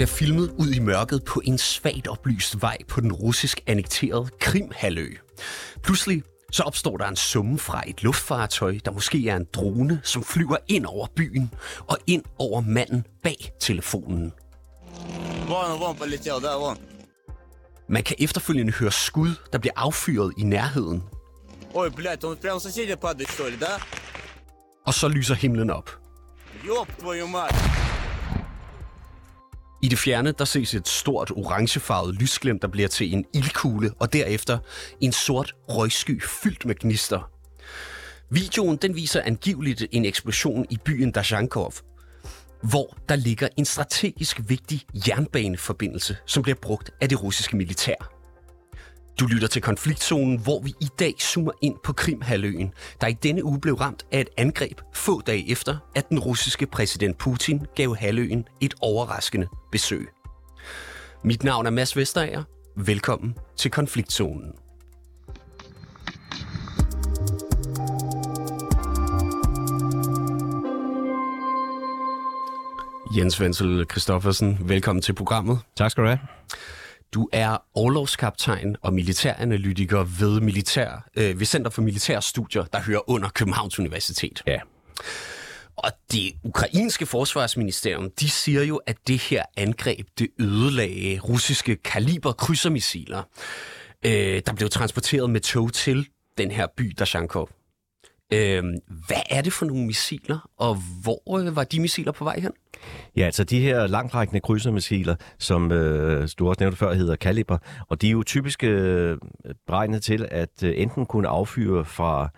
bliver filmet ud i mørket på en svagt oplyst vej på den russisk annekterede Krimhalø. Pludselig så opstår der en summe fra et luftfartøj, der måske er en drone, som flyver ind over byen og ind over manden bag telefonen. Вон, вон полетел, да, вон. Man kan efterfølgende høre skud, der bliver affyret i nærheden, Ой, блядь, он прям соседи падает, что ли, да? og så lyser himlen op. Ёб твою мать! I det fjerne, der ses et stort orangefarvet lysglimt, der bliver til en ildkugle, og derefter en sort røgsky fyldt med gnister. Videoen den viser angiveligt en eksplosion i byen Dajankov, hvor der ligger en strategisk vigtig jernbaneforbindelse, som bliver brugt af det russiske militær. Du lytter til konfliktzonen, hvor vi i dag zoomer ind på Krimhaløen, der i denne uge blev ramt af et angreb få dage efter, at den russiske præsident Putin gav Halløen et overraskende besøg. Mit navn er Mads Vesterager. Velkommen til konfliktzonen. Jens Wenzel Christoffersen, velkommen til programmet. Tak skal du have. Du er overlovskaptajn og militæranalytiker ved, militær, øh, ved Center for Militære Studier, der hører under Københavns Universitet. Ja. Og det ukrainske forsvarsministerium, de siger jo, at det her angreb, det ødelagde russiske kaliber krydsermissiler, øh, der blev transporteret med tog til den her by, Dashankov. Øh, hvad er det for nogle missiler, og hvor øh, var de missiler på vej hen? Ja, altså de her langtrækkende krydsermissiler, som øh, du også nævnte før, hedder Kaliber, og de er jo typisk øh, beregnet til at øh, enten kunne affyre fra,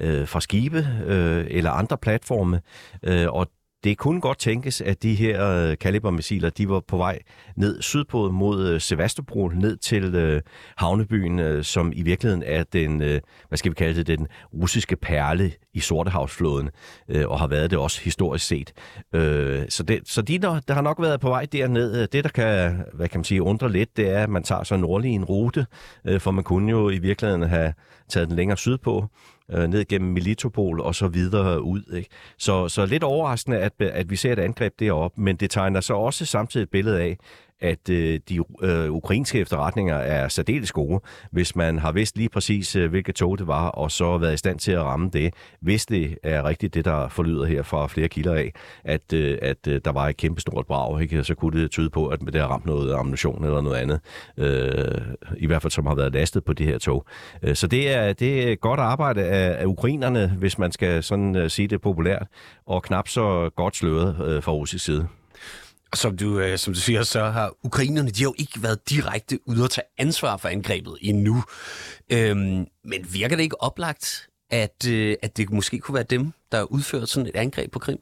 øh, fra skibe øh, eller andre platforme, øh, og det kunne godt tænkes, at de her kalibermissiler, Kaliber-missiler, de var på vej ned sydpå mod øh, Sevastopol, ned til øh, havnebyen, øh, som i virkeligheden er den, øh, hvad skal vi kalde det, den russiske perle i Sortehavsflåden, øh, og har været det også historisk set. Øh, så det, så de, der, der har nok været på vej derned. Øh, det, der kan, hvad kan man sige, undre lidt, det er, at man tager så nordlig en rute, øh, for man kunne jo i virkeligheden have taget den længere sydpå, øh, ned gennem Militopol og så videre ud. Ikke? Så, så lidt overraskende, at, at vi ser et angreb deroppe, men det tegner så også samtidig et billede af, at øh, de øh, ukrainske efterretninger er særdeles gode, hvis man har vidst lige præcis, øh, hvilket tog det var, og så været i stand til at ramme det, hvis det er rigtigt det, der forlyder her fra flere kilder af, at, øh, at øh, der var et kæmpestort brag, ikke? så kunne det tyde på, at det har ramt noget ammunition eller noget andet, øh, i hvert fald som har været lastet på det her tog. Øh, så det er, det er godt arbejde af, af ukrainerne, hvis man skal sådan øh, sige det populært, og knap så godt sløret øh, fra russisk side. Og som du, øh, som du siger, så har ukrainerne, de har jo ikke været direkte ude at tage ansvar for angrebet endnu. Øhm, men virker det ikke oplagt, at, øh, at det måske kunne være dem, der udfører sådan et angreb på Krim?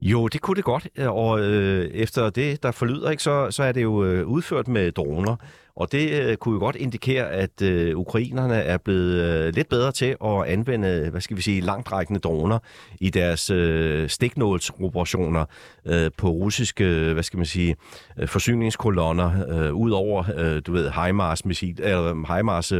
Jo, det kunne det godt, og øh, efter det, der forlyder, ikke, så, så er det jo øh, udført med droner, og det øh, kunne jo godt indikere, at øh, ukrainerne er blevet øh, lidt bedre til at anvende, hvad skal vi sige, langtrækkende droner i deres øh, stiknålsoperationer øh, på russiske, hvad skal man sige, øh, forsyningskolonner, øh, ud over, øh, du ved, HIMARS-batterierne eller øh, HIMARS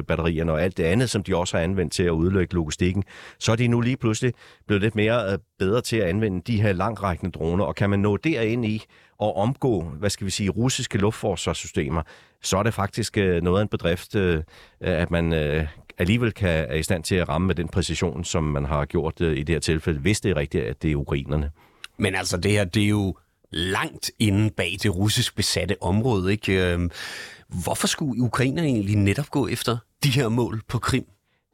og alt det andet, som de også har anvendt til at udlægge logistikken, så er de nu lige pludselig blevet lidt mere øh, bedre til at anvende de her langtrækkende droner, og kan man nå derind i og omgå, hvad skal vi sige, russiske luftforsvarssystemer, så er det faktisk øh, noget af en bedrift, øh, at man øh, alligevel kan er i stand til at ramme med den præcision, som man har gjort i det her tilfælde, hvis det er rigtigt, at det er ukrainerne. Men altså, det her, det er jo langt inde bag det russisk besatte område, ikke? Øhm, hvorfor skulle ukrainerne egentlig netop gå efter de her mål på Krim?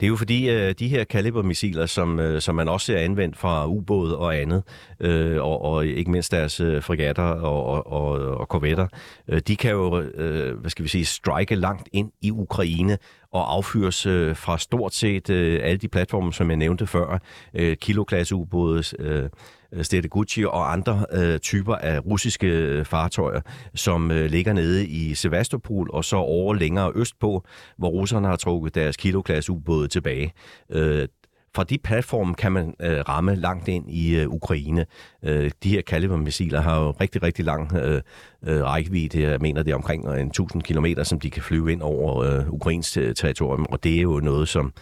Det er jo fordi, øh, de her kalibermissiler, som, øh, som man også ser anvendt fra ubåde og andet, øh, og, og ikke mindst deres øh, fregatter og, og, og korvetter, øh, de kan jo, øh, hvad skal vi sige, strike langt ind i Ukraine og affyres øh, fra stort set øh, alle de platforme, som jeg nævnte før, øh, kiloklasse ubåde, øh, Øh, Stette Gucci og andre øh, typer af russiske øh, fartøjer, som øh, ligger nede i Sevastopol og så over længere østpå, hvor russerne har trukket deres kiloklasse ubåde tilbage. Øh, fra de platforme kan man øh, ramme langt ind i øh, Ukraine. Øh, de her Caliber-missiler har jo rigtig, rigtig lang øh, øh, rækkevidde. Jeg mener, det er omkring øh, en 1000 km, som de kan flyve ind over øh, Ukrains territorium, og det er jo noget, som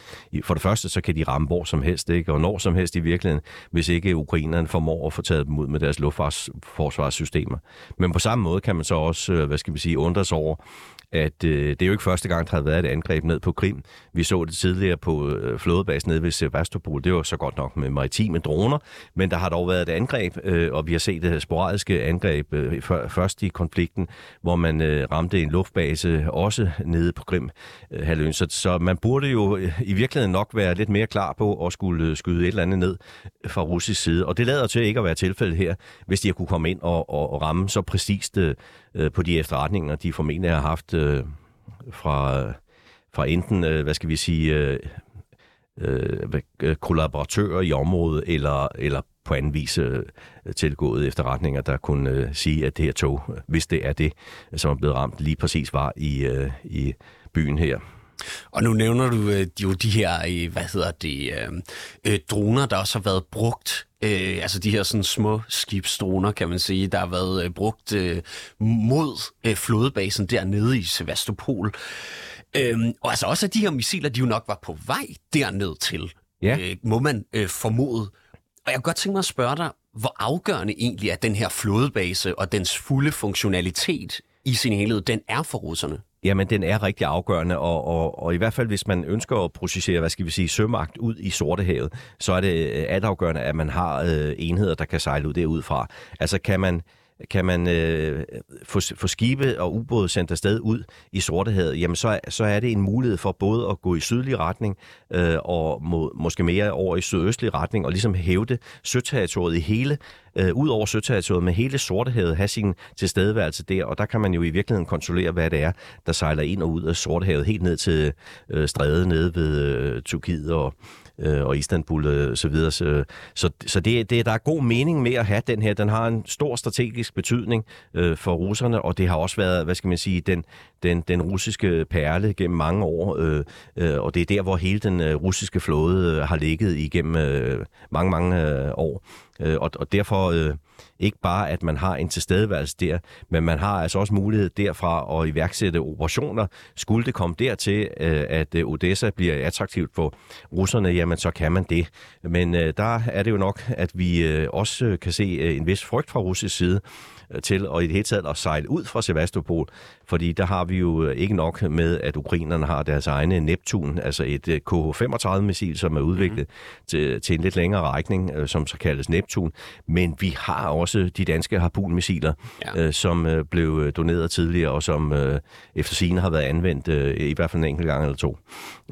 for det første, så kan de ramme hvor som helst, ikke? og når som helst i virkeligheden, hvis ikke ukrainerne formår at få taget dem ud med deres luftforsvarssystemer. Men på samme måde kan man så også, øh, hvad skal vi sige, undres over, at øh, det er jo ikke første gang, der har været et angreb ned på Krim. Vi så det tidligere på øh, flådebasen nede ved Sevastopol. Det var så godt nok med maritime droner, men der har dog været et angreb, øh, og vi har set det sporadiske angreb øh, først i konflikten, hvor man øh, ramte en luftbase også nede på Krim. Øh, halvøen. Så, så man burde jo øh, i virkeligheden nok være lidt mere klar på at skulle øh, skyde et eller andet ned fra russisk side. Og det lader til ikke at være tilfældet her, hvis de har kunne komme ind og, og, og ramme så præcist øh, Øh, på de efterretninger, de formentlig har haft øh, fra, fra enten, øh, hvad skal vi sige, øh, øh, øh, kollaboratører i området, eller, eller på anden vis øh, tilgået efterretninger, der kunne øh, sige, at det her tog, hvis det er det, som er blevet ramt, lige præcis var i, øh, i byen her. Og nu nævner du øh, jo de her, øh, hvad hedder det, øh, øh, droner, der også har været brugt øh, altså de her sådan små skibsdroner, kan man sige, der har været øh, brugt øh, mod øh, flådebasen dernede i Sevastopol. Øhm, og altså også at de her missiler, de jo nok var på vej derned til, ja. øh, må man øh, formode. Og jeg kunne godt tænke mig at spørge dig, hvor afgørende egentlig er den her flådebase og dens fulde funktionalitet i sin helhed, den er for russerne? Jamen, den er rigtig afgørende, og, og, og i hvert fald, hvis man ønsker at processere, hvad skal vi sige, sømagt ud i Sortehavet, så er det øh, altafgørende, at man har øh, enheder, der kan sejle ud derudfra. Altså, kan man kan man øh, få, få skibe og ubåde sendt afsted ud i Sortehavet, jamen så, så er det en mulighed for både at gå i sydlig retning øh, og må, måske mere over i sydøstlig retning og ligesom hævde søterritoriet i hele, øh, ud over søterritoriet med hele Sortehavet, have sin tilstedeværelse der, og der kan man jo i virkeligheden kontrollere, hvad det er, der sejler ind og ud af Sortehavet, helt ned til øh, strædet nede ved øh, Turkiet og, øh, og Istanbul øh, så videre. Så, så, så det, det, der er god mening med at have den her. Den har en stor strategisk betydning øh, for russerne, og det har også været, hvad skal man sige, den, den, den russiske perle gennem mange år, øh, øh, og det er der, hvor hele den øh, russiske flåde øh, har ligget igennem øh, mange, mange øh, år. Øh, og, og derfor øh, ikke bare, at man har en tilstedeværelse der, men man har altså også mulighed derfra at iværksætte operationer. Skulle det komme dertil, øh, at øh, Odessa bliver attraktivt for russerne, jamen så kan man det. Men øh, der er det jo nok, at vi øh, også kan se øh, en vis frygt fra russisk side, til og i det hele taget at sejle ud fra Sevastopol, fordi der har vi jo øh, ikke nok med, at ukrainerne har deres egne Neptun, altså et øh, KH-35-missil, som er udviklet mm-hmm. til, til en lidt længere rækning, som så kaldes Neptun, men vi har også de danske harpunmissiler, ja. som blev doneret tidligere, og som efter sine har været anvendt i hvert fald en enkelt gang eller to.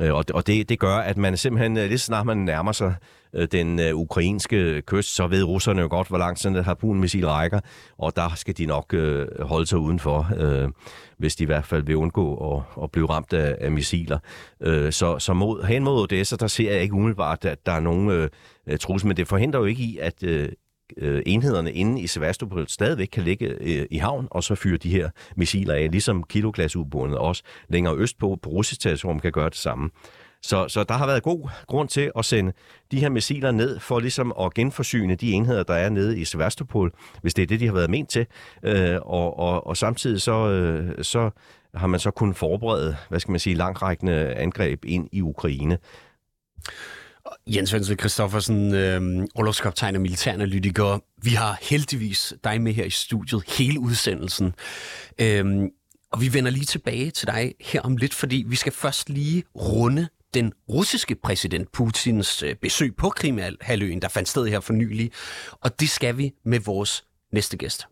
Og, og det, det gør, at man simpelthen, lige snart man nærmer sig øh, Øh, den øh, ukrainske kyst, så ved russerne jo godt, hvor langt sådan et harpunmissil rækker, og der skal de nok øh, holde sig udenfor, øh, hvis de i hvert fald vil undgå at, at blive ramt af, af missiler. Øh, så så mod, hen mod Odessa, der ser jeg ikke umiddelbart, at der er nogen øh, øh trussel, men det forhindrer jo ikke i, at øh, øh enhederne inde i Sevastopol stadigvæk kan ligge øh, i havn, og så fyre de her missiler af, ligesom kiloklasseubådene også længere østpå på russisk territorium kan gøre det samme. Så, så der har været god grund til at sende de her missiler ned for ligesom at genforsyne de enheder, der er nede i Sevastopol, hvis det er det, de har været ment til. Øh, og, og, og samtidig så, øh, så har man så kunnet forberede, hvad skal man sige, langrækkende angreb ind i Ukraine. Jens Vensel Christoffersen, øh, orlogskaptajn og militæranalytiker. Vi har heldigvis dig med her i studiet hele udsendelsen. Øh, og vi vender lige tilbage til dig her om lidt, fordi vi skal først lige runde den russiske præsident Putins øh, besøg på Krimhaløen, der fandt sted her for nylig. Og det skal vi med vores næste gæst.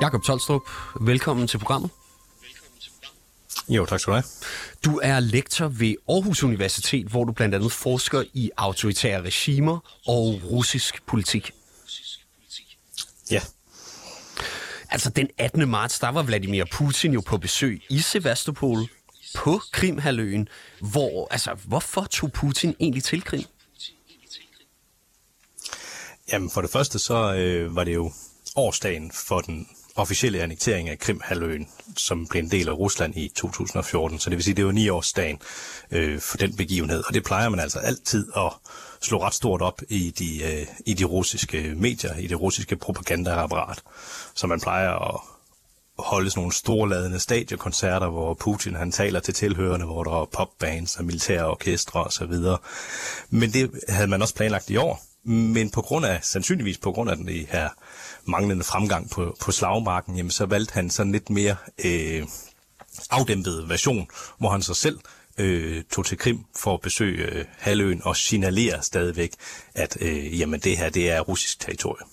Jakob Tolstrup, velkommen til programmet. Jo, tak skal du have. Du er lektor ved Aarhus Universitet, hvor du blandt andet forsker i autoritære regimer og russisk politik. Ja. Altså den 18. marts, der var Vladimir Putin jo på besøg i Sevastopol på Krimhaløen. Hvor, altså, hvorfor tog Putin egentlig til Krim? Jamen for det første så øh, var det jo årsdagen for den officielle annektering af Krimhalvøen, som blev en del af Rusland i 2014. Så det vil sige, det var ni årsdagen øh, for den begivenhed. Og det plejer man altså altid at slå ret stort op i de, øh, i de russiske medier, i det russiske propagandaapparat. Så man plejer at holde sådan nogle storladende stadiokoncerter, hvor Putin han taler til tilhørende, hvor der er popbands og militære orkestre osv. Men det havde man også planlagt i år. Men på grund af, sandsynligvis på grund af den her manglende fremgang på, på slagmarken, jamen så valgte han sådan lidt mere øh, afdæmpet version, hvor han sig selv øh, tog til Krim for at besøge øh, halvøen og signalere stadigvæk, at øh, jamen det her det er russisk territorium.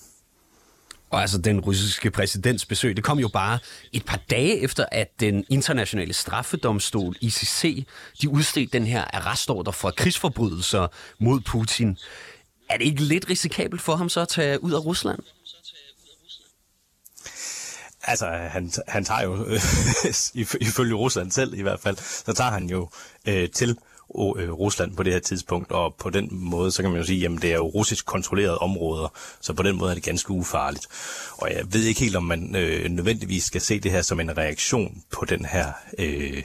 Og altså den russiske præsidents besøg, det kom jo bare et par dage efter, at den internationale straffedomstol, ICC, de udstedte den her arrestordre for krigsforbrydelser mod Putin. Er det ikke lidt risikabelt for ham så at tage ud af Rusland? Altså, han, han tager jo, ifølge Rusland selv i hvert fald, så tager han jo øh, til øh, Rusland på det her tidspunkt, og på den måde, så kan man jo sige, jamen det er jo russisk kontrollerede områder, så på den måde er det ganske ufarligt. Og jeg ved ikke helt, om man øh, nødvendigvis skal se det her som en reaktion på den her øh,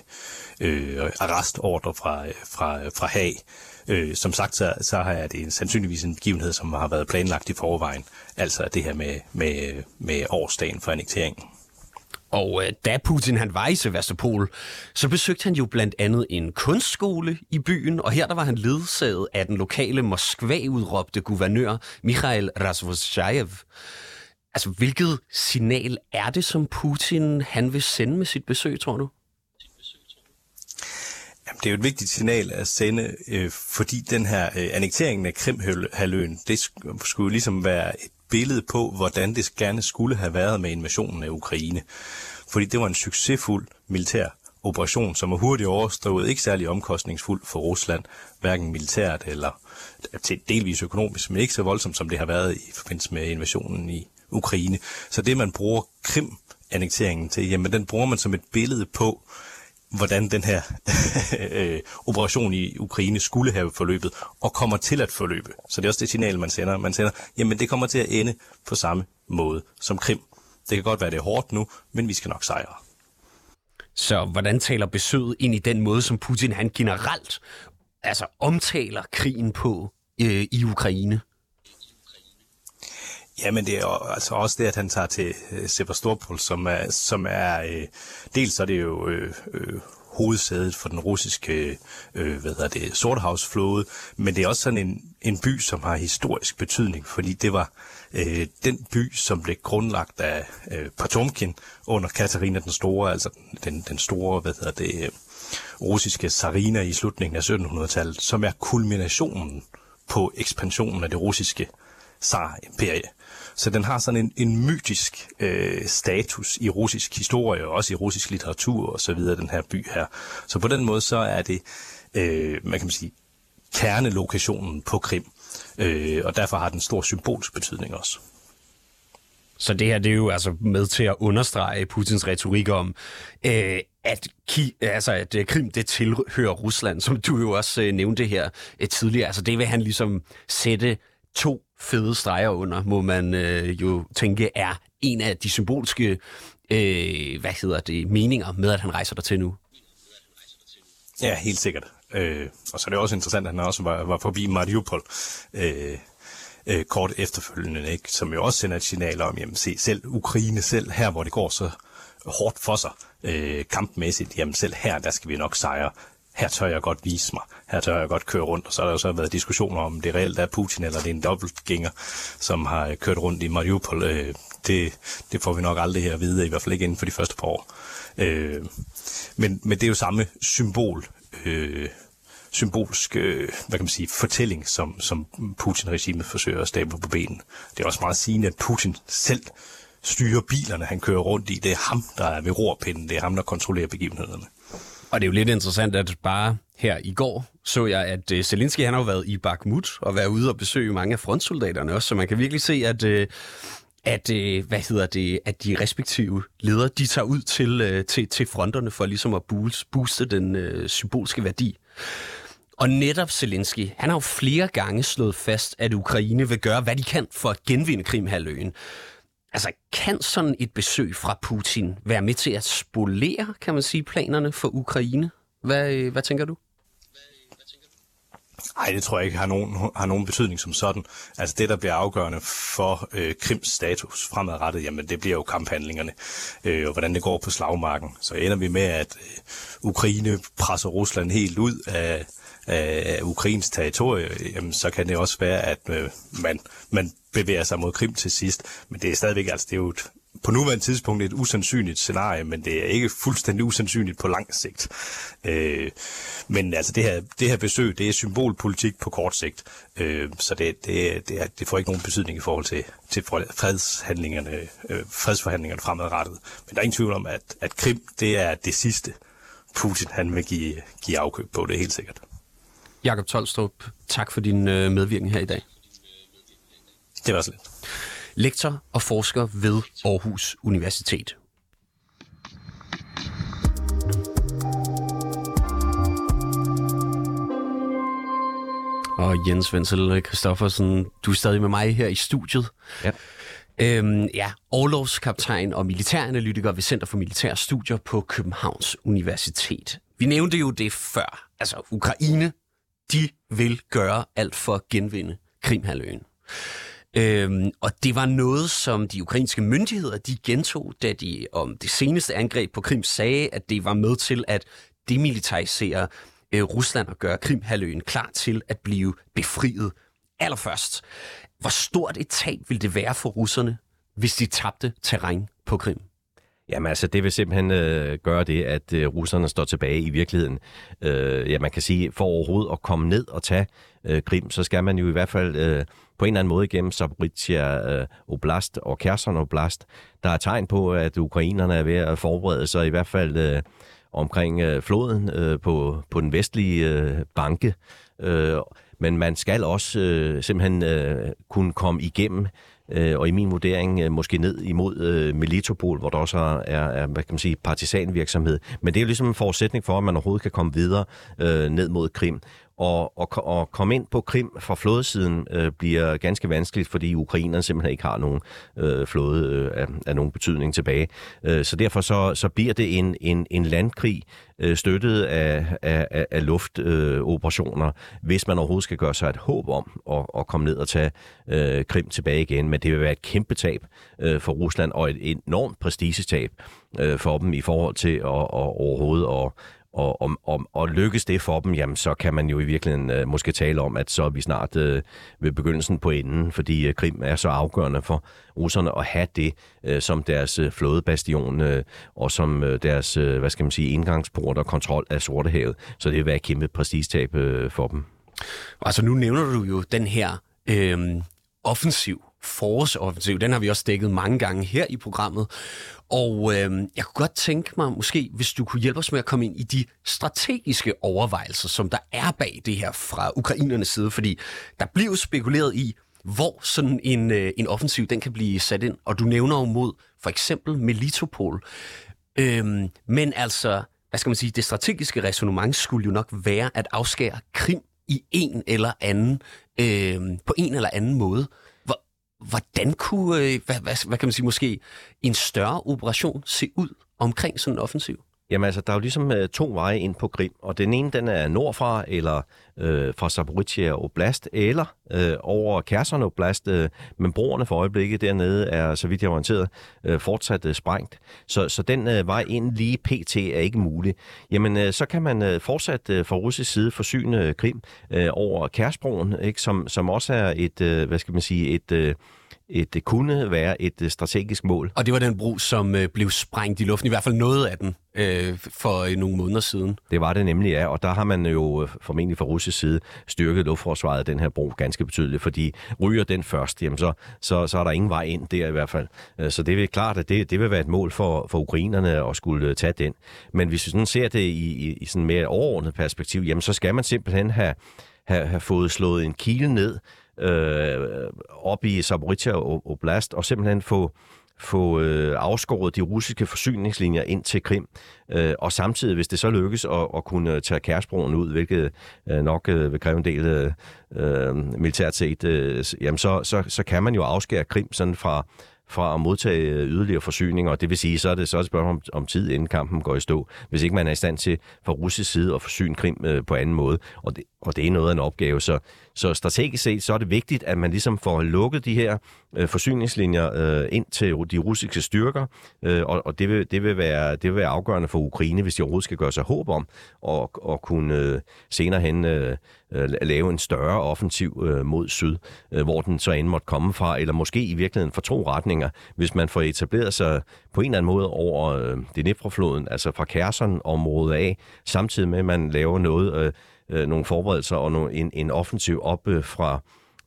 øh, arrestordre fra, øh, fra, fra Haag. Øh, som sagt, så, så er det en, sandsynligvis en begivenhed, som har været planlagt i forvejen. Altså det her med, med, med årsdagen for annekteringen. Og øh, da Putin han var i Sevastopol, så besøgte han jo blandt andet en kunstskole i byen, og her der var han ledsaget af den lokale Moskva-udråbte guvernør Mikhail Razvoshayev. Altså, hvilket signal er det, som Putin han vil sende med sit besøg, tror du? Jamen, det er jo et vigtigt signal at sende, øh, fordi den her øh, annekteringen af Krimhaløen, det skulle ligesom være et billede på, hvordan det gerne skulle have været med invasionen af Ukraine. Fordi det var en succesfuld militær operation, som er hurtigt overstået, ikke særlig omkostningsfuld for Rusland, hverken militært eller til delvis økonomisk, men ikke så voldsomt, som det har været i forbindelse med invasionen i Ukraine. Så det, man bruger Krim-annekteringen til, jamen den bruger man som et billede på, hvordan den her øh, operation i Ukraine skulle have forløbet, og kommer til at forløbe. Så det er også det signal, man sender. Man sender, jamen det kommer til at ende på samme måde som Krim. Det kan godt være, det er hårdt nu, men vi skal nok sejre. Så hvordan taler besøget ind i den måde, som Putin han generelt altså omtaler krigen på øh, i Ukraine? Jamen det er jo altså også det, at han tager til øh, Sevastopol, som er, som er øh, dels så er det jo øh, øh, hovedsædet for den russiske øh, hvad hedder det, Sortehavsflåde, men det er også sådan en, en by, som har historisk betydning, fordi det var øh, den by, som blev grundlagt af øh, Potomkin under Katarina den Store, altså den, den store, hvad hedder det, øh, russiske Sarina i slutningen af 1700-tallet, som er kulminationen på ekspansionen af det russiske Tsar-imperie. Så den har sådan en, en mytisk øh, status i russisk historie, og også i russisk litteratur og så videre, den her by her. Så på den måde så er det, øh, man kan sige, kernelokationen på Krim. Øh, og derfor har den stor symbolsk betydning også. Så det her det er jo altså med til at understrege Putins retorik om, øh, at, Ki, altså, at øh, Krim det tilhører Rusland, som du jo også øh, nævnte her øh, tidligere. Altså det vil han ligesom sætte to fede streger under, må man øh, jo tænke er en af de symbolske øh, hvad hedder det, meninger med, at han rejser der til nu. Ja, helt sikkert. Øh, og så er det også interessant, at han også var, var forbi Mariupol øh, øh, kort efterfølgende, ikke? som jo også sender et signal om, jamen se, selv Ukraine selv, her hvor det går så hårdt for sig øh, kampmæssigt, jamen selv her, der skal vi nok sejre her tør jeg godt vise mig, her tør jeg godt køre rundt, og så har der jo så været diskussioner om, det reelt er Putin, eller det er en dobbeltgænger, som har øh, kørt rundt i Mariupol. Øh, det, det får vi nok aldrig her at vide, i hvert fald ikke inden for de første par år. Øh, men, men det er jo samme symbol, øh, symbolsk øh, hvad kan man sige, fortælling, som, som Putin-regimet forsøger at stable på benen. Det er også meget sigende, at Putin selv styrer bilerne, han kører rundt i. Det er ham, der er ved rorpinden. Det er ham, der kontrollerer begivenhederne. Og det er jo lidt interessant, at bare her i går så jeg, at øh, Zelensky han har jo været i Bakhmut og været ude og besøge mange af frontsoldaterne også, så man kan virkelig se, at, øh, at øh, hvad hedder det, at de respektive ledere, de tager ud til, til, til fronterne for ligesom at booste den øh, symbolske værdi. Og netop Zelensky, han har jo flere gange slået fast, at Ukraine vil gøre, hvad de kan for at genvinde Krimhalvøen altså, kan sådan et besøg fra Putin være med til at spolere, kan man sige, planerne for Ukraine? Hvad, øh, hvad tænker du? Nej, det tror jeg ikke har nogen, har nogen betydning som sådan. Altså det, der bliver afgørende for øh, Krims status fremadrettet, jamen det bliver jo kamphandlingerne, øh, og hvordan det går på slagmarken. Så ender vi med, at øh, Ukraine presser Rusland helt ud af, af Ukrains territorie, jamen så kan det også være, at øh, man, man bevæger sig mod Krim til sidst. Men det er stadigvæk, altså det er jo et, på nuværende tidspunkt et usandsynligt scenarie, men det er ikke fuldstændig usandsynligt på lang sigt. Øh, men altså det her, det her besøg, det er symbolpolitik på kort sigt, øh, så det, det, det, er, det får ikke nogen betydning i forhold til, til fredshandlingerne, øh, fredsforhandlingerne fremadrettet. Men der er ingen tvivl om, at, at Krim, det er det sidste, Putin han vil give, give afkøb på, det er helt sikkert. Jakob Tolstrup, tak for din øh, medvirkning her i dag. Det var så lidt. Lektor og forsker ved Aarhus Universitet. Og Jens Wenzel Christoffersen, du er stadig med mig her i studiet. Ja. Øhm, ja, overlovskaptajn og militæranalytiker ved Center for Militære Studier på Københavns Universitet. Vi nævnte jo det før. Altså, Ukraine, de vil gøre alt for at genvinde Krimhalvøen. Øhm, og det var noget, som de ukrainske myndigheder de gentog, da de om det seneste angreb på Krim sagde, at det var med til at demilitarisere øh, Rusland og gøre Krimhalvøen klar til at blive befriet. Allerførst, hvor stort et tab ville det være for russerne, hvis de tabte terræn på Krim? Jamen altså, det vil simpelthen øh, gøre det, at øh, russerne står tilbage i virkeligheden. Øh, ja, man kan sige, for overhovedet at komme ned og tage øh, Krim, så skal man jo i hvert fald øh, på en eller anden måde igennem Zaporizhia øh, Oblast og Kherson Oblast. Der er tegn på, at ukrainerne er ved at forberede sig i hvert fald øh, omkring øh, floden øh, på, på den vestlige øh, banke. Øh, men man skal også øh, simpelthen øh, kunne komme igennem øh, og i min vurdering øh, måske ned imod øh, Melitopol, hvor der også er, er hvad kan man sige, partisanvirksomhed. Men det er jo ligesom en forudsætning for, at man overhovedet kan komme videre øh, ned mod Krim. Og, og, og komme ind på Krim fra flådesiden øh, bliver ganske vanskeligt, fordi ukrainerne simpelthen ikke har nogen øh, flåde øh, af, af nogen betydning tilbage. Øh, så derfor så, så bliver det en, en, en landkrig øh, støttet af, af, af luftoperationer, øh, hvis man overhovedet skal gøre sig et håb om at, at komme ned og tage øh, Krim tilbage igen. Men det vil være et kæmpe tab øh, for Rusland og et enormt prestigetab øh, for dem i forhold til at, at overhovedet at og, og, og, og lykkes det for dem, jamen så kan man jo i virkeligheden øh, måske tale om, at så er vi snart øh, ved begyndelsen på enden, fordi øh, Krim er så afgørende for russerne at have det øh, som deres øh, flådebastion øh, og som øh, deres, øh, hvad skal man sige, indgangsport og kontrol af Sortehavet. Så det vil være et kæmpe præstistab øh, for dem. Altså nu nævner du jo den her øh, offensiv, forårsoffensiv, den har vi også dækket mange gange her i programmet. Og øh, jeg kunne godt tænke mig, måske hvis du kunne hjælpe os med at komme ind i de strategiske overvejelser, som der er bag det her fra ukrainernes side, fordi der bliver spekuleret i, hvor sådan en, øh, en offensiv den kan blive sat ind. Og du nævner jo mod for eksempel Melitopol. Øhm, men altså, hvad skal man sige, det strategiske resonemang skulle jo nok være at afskære Krim i en eller anden, øh, på en eller anden måde. Hvordan kunne, øh, hvad, hvad, hvad kan man sige, måske en større operation se ud omkring sådan en offensiv? Jamen altså, der er jo ligesom øh, to veje ind på Krim, og den ene, den er nordfra, eller øh, fra Zaporizhia Oblast, eller øh, over Kherson Oblast, øh, men broerne for øjeblikket dernede er, så vidt jeg er orienteret, øh, fortsat øh, sprængt. Så, så den øh, vej ind lige pt. er ikke mulig. Jamen, øh, så kan man øh, fortsat øh, fra russisk side forsyne øh, Krim øh, over Kærsbroen, ikke, som, som også er et, øh, hvad skal man sige, et... Øh, et, det kunne være et øh, strategisk mål. Og det var den bro, som øh, blev sprængt i luften, i hvert fald noget af den, øh, for øh, nogle måneder siden. Det var det nemlig, ja. Og der har man jo øh, formentlig fra russisk side styrket luftforsvaret af den her bro ganske betydeligt, fordi ryger den først, jamen så, så, så er der ingen vej ind der i hvert fald. Så det er klart, at det, det vil være et mål for, for ukrainerne at skulle tage den. Men hvis vi sådan ser det i, i, i sådan mere overordnet perspektiv, jamen så skal man simpelthen have, have, have fået slået en kile ned øh, op i Zaporizhia Oblast og simpelthen få få øh, afskåret de russiske forsyningslinjer ind til Krim, øh, og samtidig, hvis det så lykkes at, at kunne tage Kærsbroen ud, hvilket øh, nok øh, vil kræve en del øh, øh militært set, øh, jamen så, så, så kan man jo afskære Krim sådan fra, fra at modtage øh, yderligere forsyninger, og det vil sige, så er det så et spørgsmål om, om tid, inden kampen går i stå, hvis ikke man er i stand til fra russisk side at forsyne Krim øh, på anden måde, og det, og det er noget af en opgave. Så, så strategisk set, så er det vigtigt, at man ligesom får lukket de her øh, forsyningslinjer øh, ind til de russiske styrker, øh, og, og det, vil, det, vil være, det vil være afgørende for Ukraine, hvis de overhovedet skal gøre sig håb om at, at kunne øh, senere hen øh, øh lave en større offensiv øh, mod syd, øh, hvor den så end måtte komme fra, eller måske i virkeligheden for to retninger, hvis man får etableret sig på en eller anden måde over øh, Dnipro-floden, altså fra Kherson-området af, samtidig med, at man laver noget, øh, øh, nogle forberedelser og nogle, en, en offensiv op øh, fra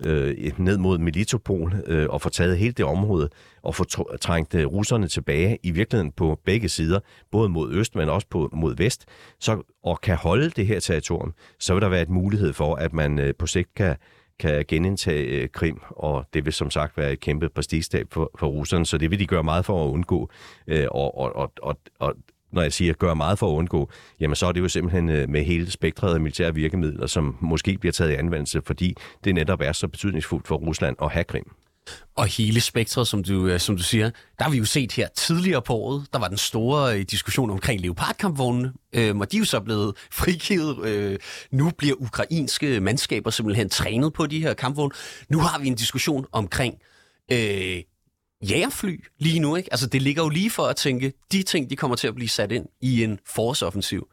øh, ned mod Melitopol øh, og få taget hele det område og få trængt øh, russerne tilbage i virkeligheden på begge sider, både mod øst, men også på, mod vest, så, og kan holde det her territorium, så vil der være et mulighed for, at man øh, på sigt kan, kan genindtage øh, Krim, og det vil som sagt være et kæmpe prestigestab for, for russerne, så det vil de gøre meget for at undgå. Øh, og, og, og, og, og når jeg siger gør meget for at undgå, jamen så er det jo simpelthen øh, med hele spektret af militære virkemidler, som måske bliver taget i anvendelse, fordi det netop er så betydningsfuldt for Rusland at have Krim. Og hele spektret, som du, øh, som du siger, der har vi jo set her tidligere på året, der var den store øh, diskussion omkring leopardkampvognene, øh, og de er jo så blevet frigivet. Øh, nu bliver ukrainske mandskaber simpelthen trænet på de her kampvogne. Nu har vi en diskussion omkring øh, jægerfly lige nu. Ikke? Altså, det ligger jo lige for at tænke, de ting, de kommer til at blive sat ind i en forårsoffensiv.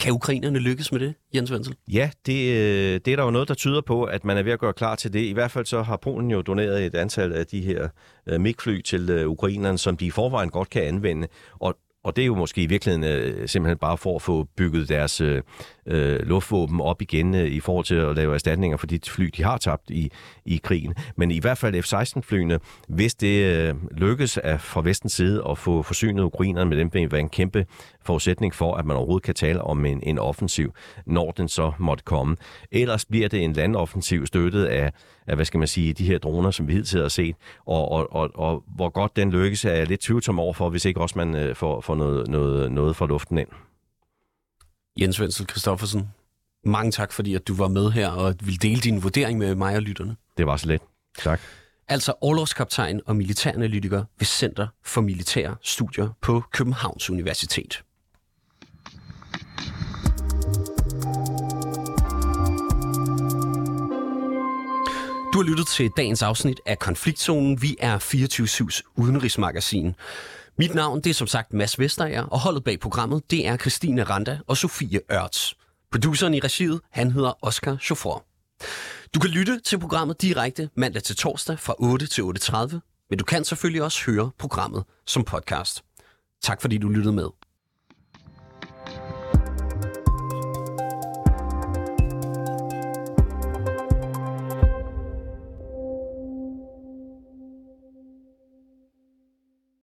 Kan ukrainerne lykkes med det, Jens Wenzel? Ja, det, øh, det er der jo noget, der tyder på, at man er ved at gøre klar til det. I hvert fald så har Polen jo doneret et antal af de her øh, MiG-fly til øh, ukrainerne, som de i forvejen godt kan anvende. Og og det er jo måske i virkeligheden øh, simpelthen bare for at få bygget deres øh, øh, luftvåben op igen øh, i forhold til at lave erstatninger for de fly, de har tabt i, i krigen. Men i hvert fald F-16-flyene, hvis det øh, lykkes at fra vestens side at få forsynet ukrainerne med dem, vil være en kæmpe forudsætning for, at man overhovedet kan tale om en, en offensiv, når den så måtte komme. Ellers bliver det en landoffensiv støttet af, af hvad skal man sige, de her droner, som vi hidtil har set, og, og, og, og hvor godt den lykkes, er jeg lidt tvivlsom over for, hvis ikke også man øh, får, får noget, noget, noget fra luften ind. Jens Wenzel Christoffersen, mange tak, fordi at du var med her og ville dele din vurdering med mig og lytterne. Det var så let. Tak. Altså overlovskaptajn og militæranalytiker ved Center for Militære Studier på Københavns Universitet. Du har lyttet til dagens afsnit af Konfliktzonen. Vi er 24-7's udenrigsmagasin. Mit navn det er som sagt Mads Vestager, og holdet bag programmet det er Christine Randa og Sofie Ørts. Produceren i regiet, han hedder Oscar Chauffeur. Du kan lytte til programmet direkte mandag til torsdag fra 8 til 8.30, men du kan selvfølgelig også høre programmet som podcast. Tak fordi du lyttede med.